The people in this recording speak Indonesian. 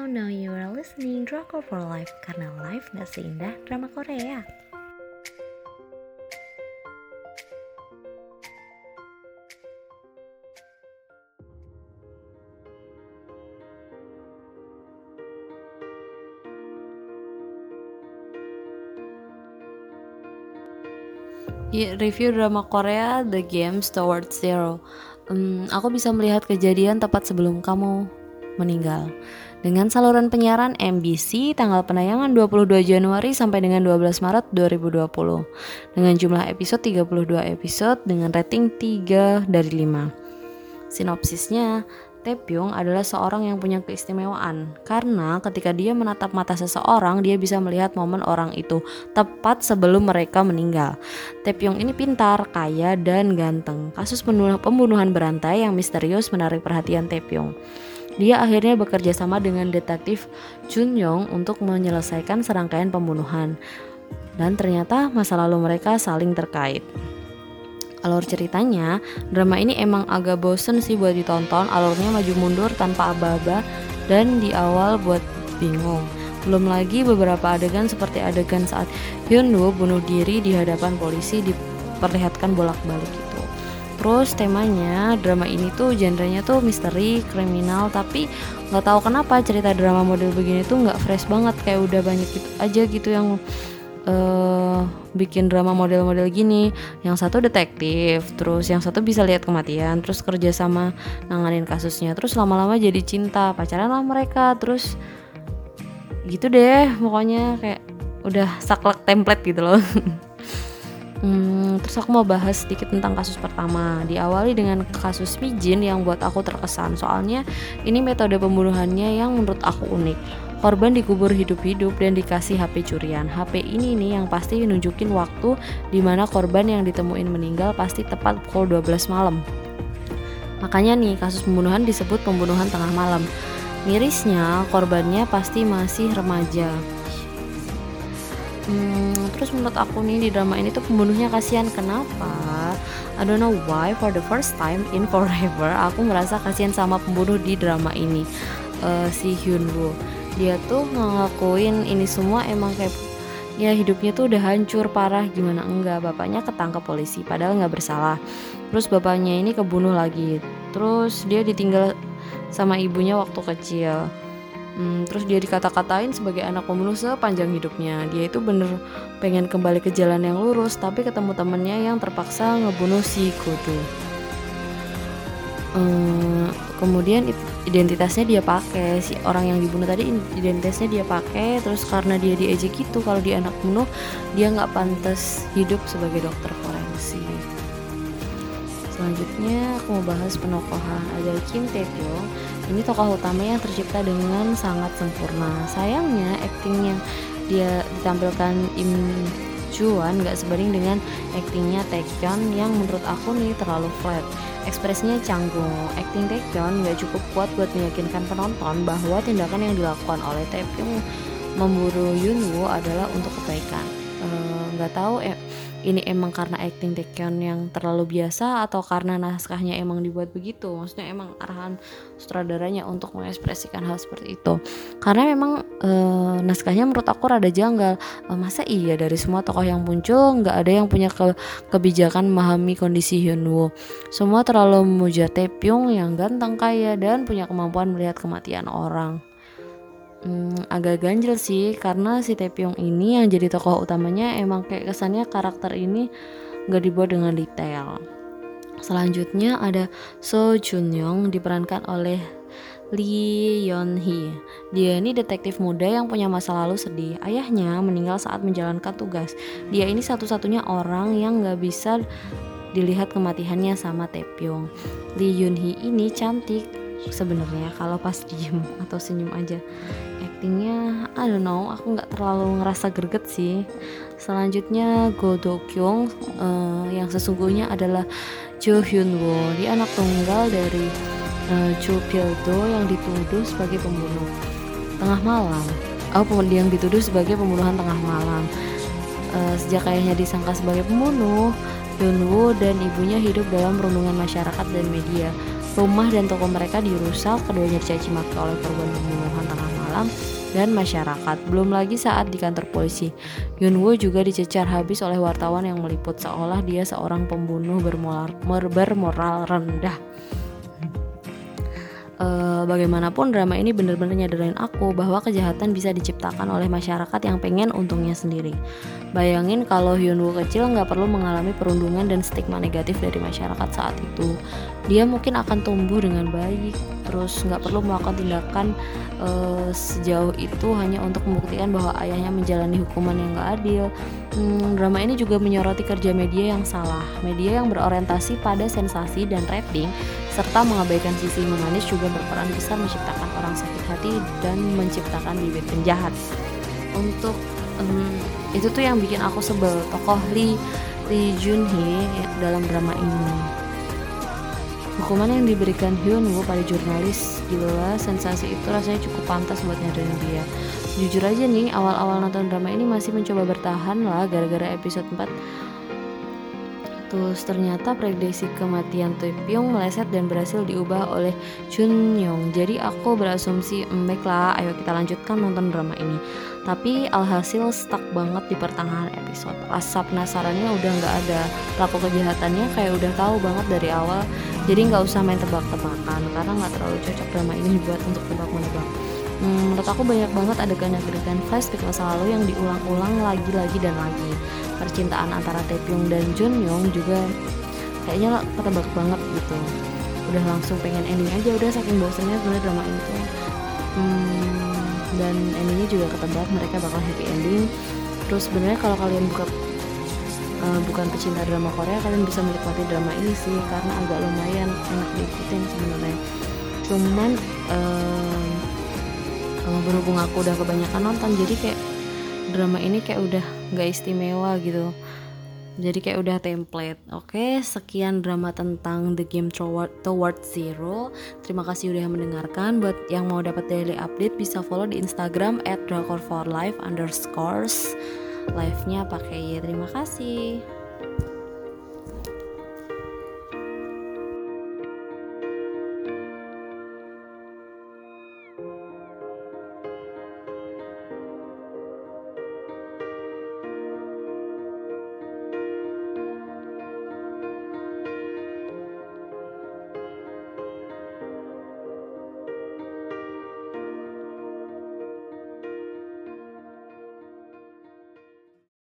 Hello, now you are listening Drakor for Life karena life gak seindah drama Korea. Ya, review drama Korea The Games Towards Zero. Um, aku bisa melihat kejadian tepat sebelum kamu meninggal. Dengan saluran penyiaran MBC tanggal penayangan 22 Januari sampai dengan 12 Maret 2020. Dengan jumlah episode 32 episode dengan rating 3 dari 5. Sinopsisnya, Taepyeong adalah seorang yang punya keistimewaan karena ketika dia menatap mata seseorang dia bisa melihat momen orang itu tepat sebelum mereka meninggal. Taepyeong ini pintar, kaya, dan ganteng. Kasus pembunuhan berantai yang misterius menarik perhatian Taepyeong. Dia akhirnya bekerja sama dengan detektif Chun Yong untuk menyelesaikan serangkaian pembunuhan. Dan ternyata masa lalu mereka saling terkait. Alur ceritanya drama ini emang agak bosen sih buat ditonton. Alurnya maju mundur tanpa aba-aba dan di awal buat bingung. Belum lagi beberapa adegan seperti adegan saat Hyun Woo bunuh diri di hadapan polisi diperlihatkan bolak-balik terus temanya drama ini tuh genrenya tuh misteri kriminal tapi nggak tahu kenapa cerita drama model begini tuh nggak fresh banget kayak udah banyak gitu aja gitu yang uh, bikin drama model-model gini. Yang satu detektif terus yang satu bisa lihat kematian terus kerja sama nanganin kasusnya terus lama-lama jadi cinta pacaran lah mereka terus gitu deh pokoknya kayak udah saklek template gitu loh Hmm, terus aku mau bahas sedikit tentang kasus pertama. Diawali dengan kasus Mijin yang buat aku terkesan. Soalnya ini metode pembunuhannya yang menurut aku unik. Korban dikubur hidup-hidup dan dikasih HP curian. HP ini nih yang pasti nunjukin waktu di mana korban yang ditemuin meninggal pasti tepat pukul 12 malam. Makanya nih kasus pembunuhan disebut pembunuhan tengah malam. Mirisnya korbannya pasti masih remaja. Hmm, terus menurut aku nih di drama ini tuh pembunuhnya kasihan. Kenapa? I don't know why for the first time in forever aku merasa kasihan sama pembunuh di drama ini. Uh, si Hyun Woo. Dia tuh ngelakuin ini semua emang kayak ya hidupnya tuh udah hancur parah gimana? Enggak bapaknya ketangkep polisi padahal nggak bersalah. Terus bapaknya ini kebunuh lagi. Terus dia ditinggal sama ibunya waktu kecil hmm, terus dia dikata-katain sebagai anak pembunuh sepanjang hidupnya. Dia itu bener pengen kembali ke jalan yang lurus tapi ketemu temennya yang terpaksa ngebunuh si Kudu hmm, kemudian identitasnya dia pakai. Si orang yang dibunuh tadi identitasnya dia pakai. Terus karena dia diejek gitu kalau dia anak bunuh dia nggak pantas hidup sebagai dokter forensik selanjutnya aku mau bahas penokohan ada Kim Tae Pyong ini tokoh utama yang tercipta dengan sangat sempurna. Sayangnya acting yang dia ditampilkan Im Juan nggak sebanding dengan aktingnya Taekyon yang menurut aku nih terlalu flat. Ekspresinya canggung, acting Taekyon nggak cukup kuat buat meyakinkan penonton bahwa tindakan yang dilakukan oleh Taekyon memburu Yunwoo adalah untuk kebaikan. Eh, nggak uh, tahu eh, ini emang karena acting Taekyon yang terlalu biasa atau karena naskahnya emang dibuat begitu? Maksudnya emang arahan sutradaranya untuk mengekspresikan hal seperti itu. Karena memang e, naskahnya menurut aku rada janggal. E, masa iya dari semua tokoh yang muncul nggak ada yang punya ke, kebijakan memahami kondisi Hyunwoo semua terlalu memuja Taepyeong yang ganteng kaya dan punya kemampuan melihat kematian orang hmm, agak ganjel sih karena si Taepyeong ini yang jadi tokoh utamanya emang kayak kesannya karakter ini gak dibuat dengan detail. Selanjutnya ada So Jun Young diperankan oleh Lee Yeon Hee. Dia ini detektif muda yang punya masa lalu sedih. Ayahnya meninggal saat menjalankan tugas. Dia ini satu-satunya orang yang gak bisa dilihat kematiannya sama Taepyeong. Lee Yeon Hee ini cantik sebenarnya kalau pas diem atau senyum aja actingnya I don't know aku nggak terlalu ngerasa greget sih. Selanjutnya Go Do Kyung uh, yang sesungguhnya adalah Jo Hyun Woo dia anak tunggal dari uh, Cho Pil Do yang dituduh sebagai pembunuh tengah malam. Oh yang dituduh sebagai pembunuhan tengah malam. Uh, sejak ayahnya disangka sebagai pembunuh Hyun Woo dan ibunya hidup dalam perundungan masyarakat dan media. Rumah dan toko mereka dirusak, keduanya dicaci maki oleh korban pembunuhan tengah malam dan masyarakat. Belum lagi saat di kantor polisi, Yunwoo juga dicecar habis oleh wartawan yang meliput seolah dia seorang pembunuh bermoral, bermoral rendah uh, bagaimanapun drama ini benar-benar nyadarin aku bahwa kejahatan bisa diciptakan oleh masyarakat yang pengen untungnya sendiri. Bayangin kalau Hyunwoo kecil nggak perlu mengalami perundungan dan stigma negatif dari masyarakat saat itu. Dia mungkin akan tumbuh dengan baik, terus nggak perlu melakukan tindakan uh, sejauh itu hanya untuk membuktikan bahwa ayahnya menjalani hukuman yang nggak adil. Hmm, drama ini juga menyoroti kerja media yang salah, media yang berorientasi pada sensasi dan rating serta mengabaikan sisi humanis juga berperan besar menciptakan orang sakit hati dan menciptakan bibit penjahat. Untuk um, itu tuh yang bikin aku sebel tokoh Lee Lee Jun Hee dalam drama ini. Hukuman yang diberikan Hyun Woo pada jurnalis gila sensasi itu rasanya cukup pantas buat nyadarin dia. Jujur aja nih, awal-awal nonton drama ini masih mencoba bertahan lah gara-gara episode 4 Terus ternyata prediksi kematian Pyong meleset dan berhasil diubah oleh Chun Yong. Jadi aku berasumsi, baiklah, ayo kita lanjutkan nonton drama ini. Tapi alhasil stuck banget di pertengahan episode. Rasa penasarannya udah nggak ada. Pelaku kejahatannya kayak udah tahu banget dari awal. Jadi nggak usah main tebak-tebakan karena nggak terlalu cocok drama ini dibuat untuk tebak-menebak. Hmm, menurut aku banyak banget adegan-adegan flashback masa lalu yang diulang-ulang lagi-lagi dan lagi percintaan antara Taepyeong dan Junyoung juga kayaknya ketebak banget gitu. Udah langsung pengen ending aja udah saking bosannya sebenarnya drama ini tuh. Hmm, dan endingnya juga ketebak mereka bakal happy ending. Terus sebenarnya kalau kalian buka uh, bukan pecinta drama Korea kalian bisa menikmati drama ini sih karena agak lumayan enak diikutin sebenarnya. Cuman uh, berhubung aku udah kebanyakan nonton jadi kayak drama ini kayak udah gak istimewa gitu. Jadi kayak udah template. Oke sekian drama tentang The Game Toward, Toward Zero. Terima kasih udah mendengarkan. Buat yang mau dapat daily update bisa follow di Instagram at drakor for life underscores. Live nya pakai terima kasih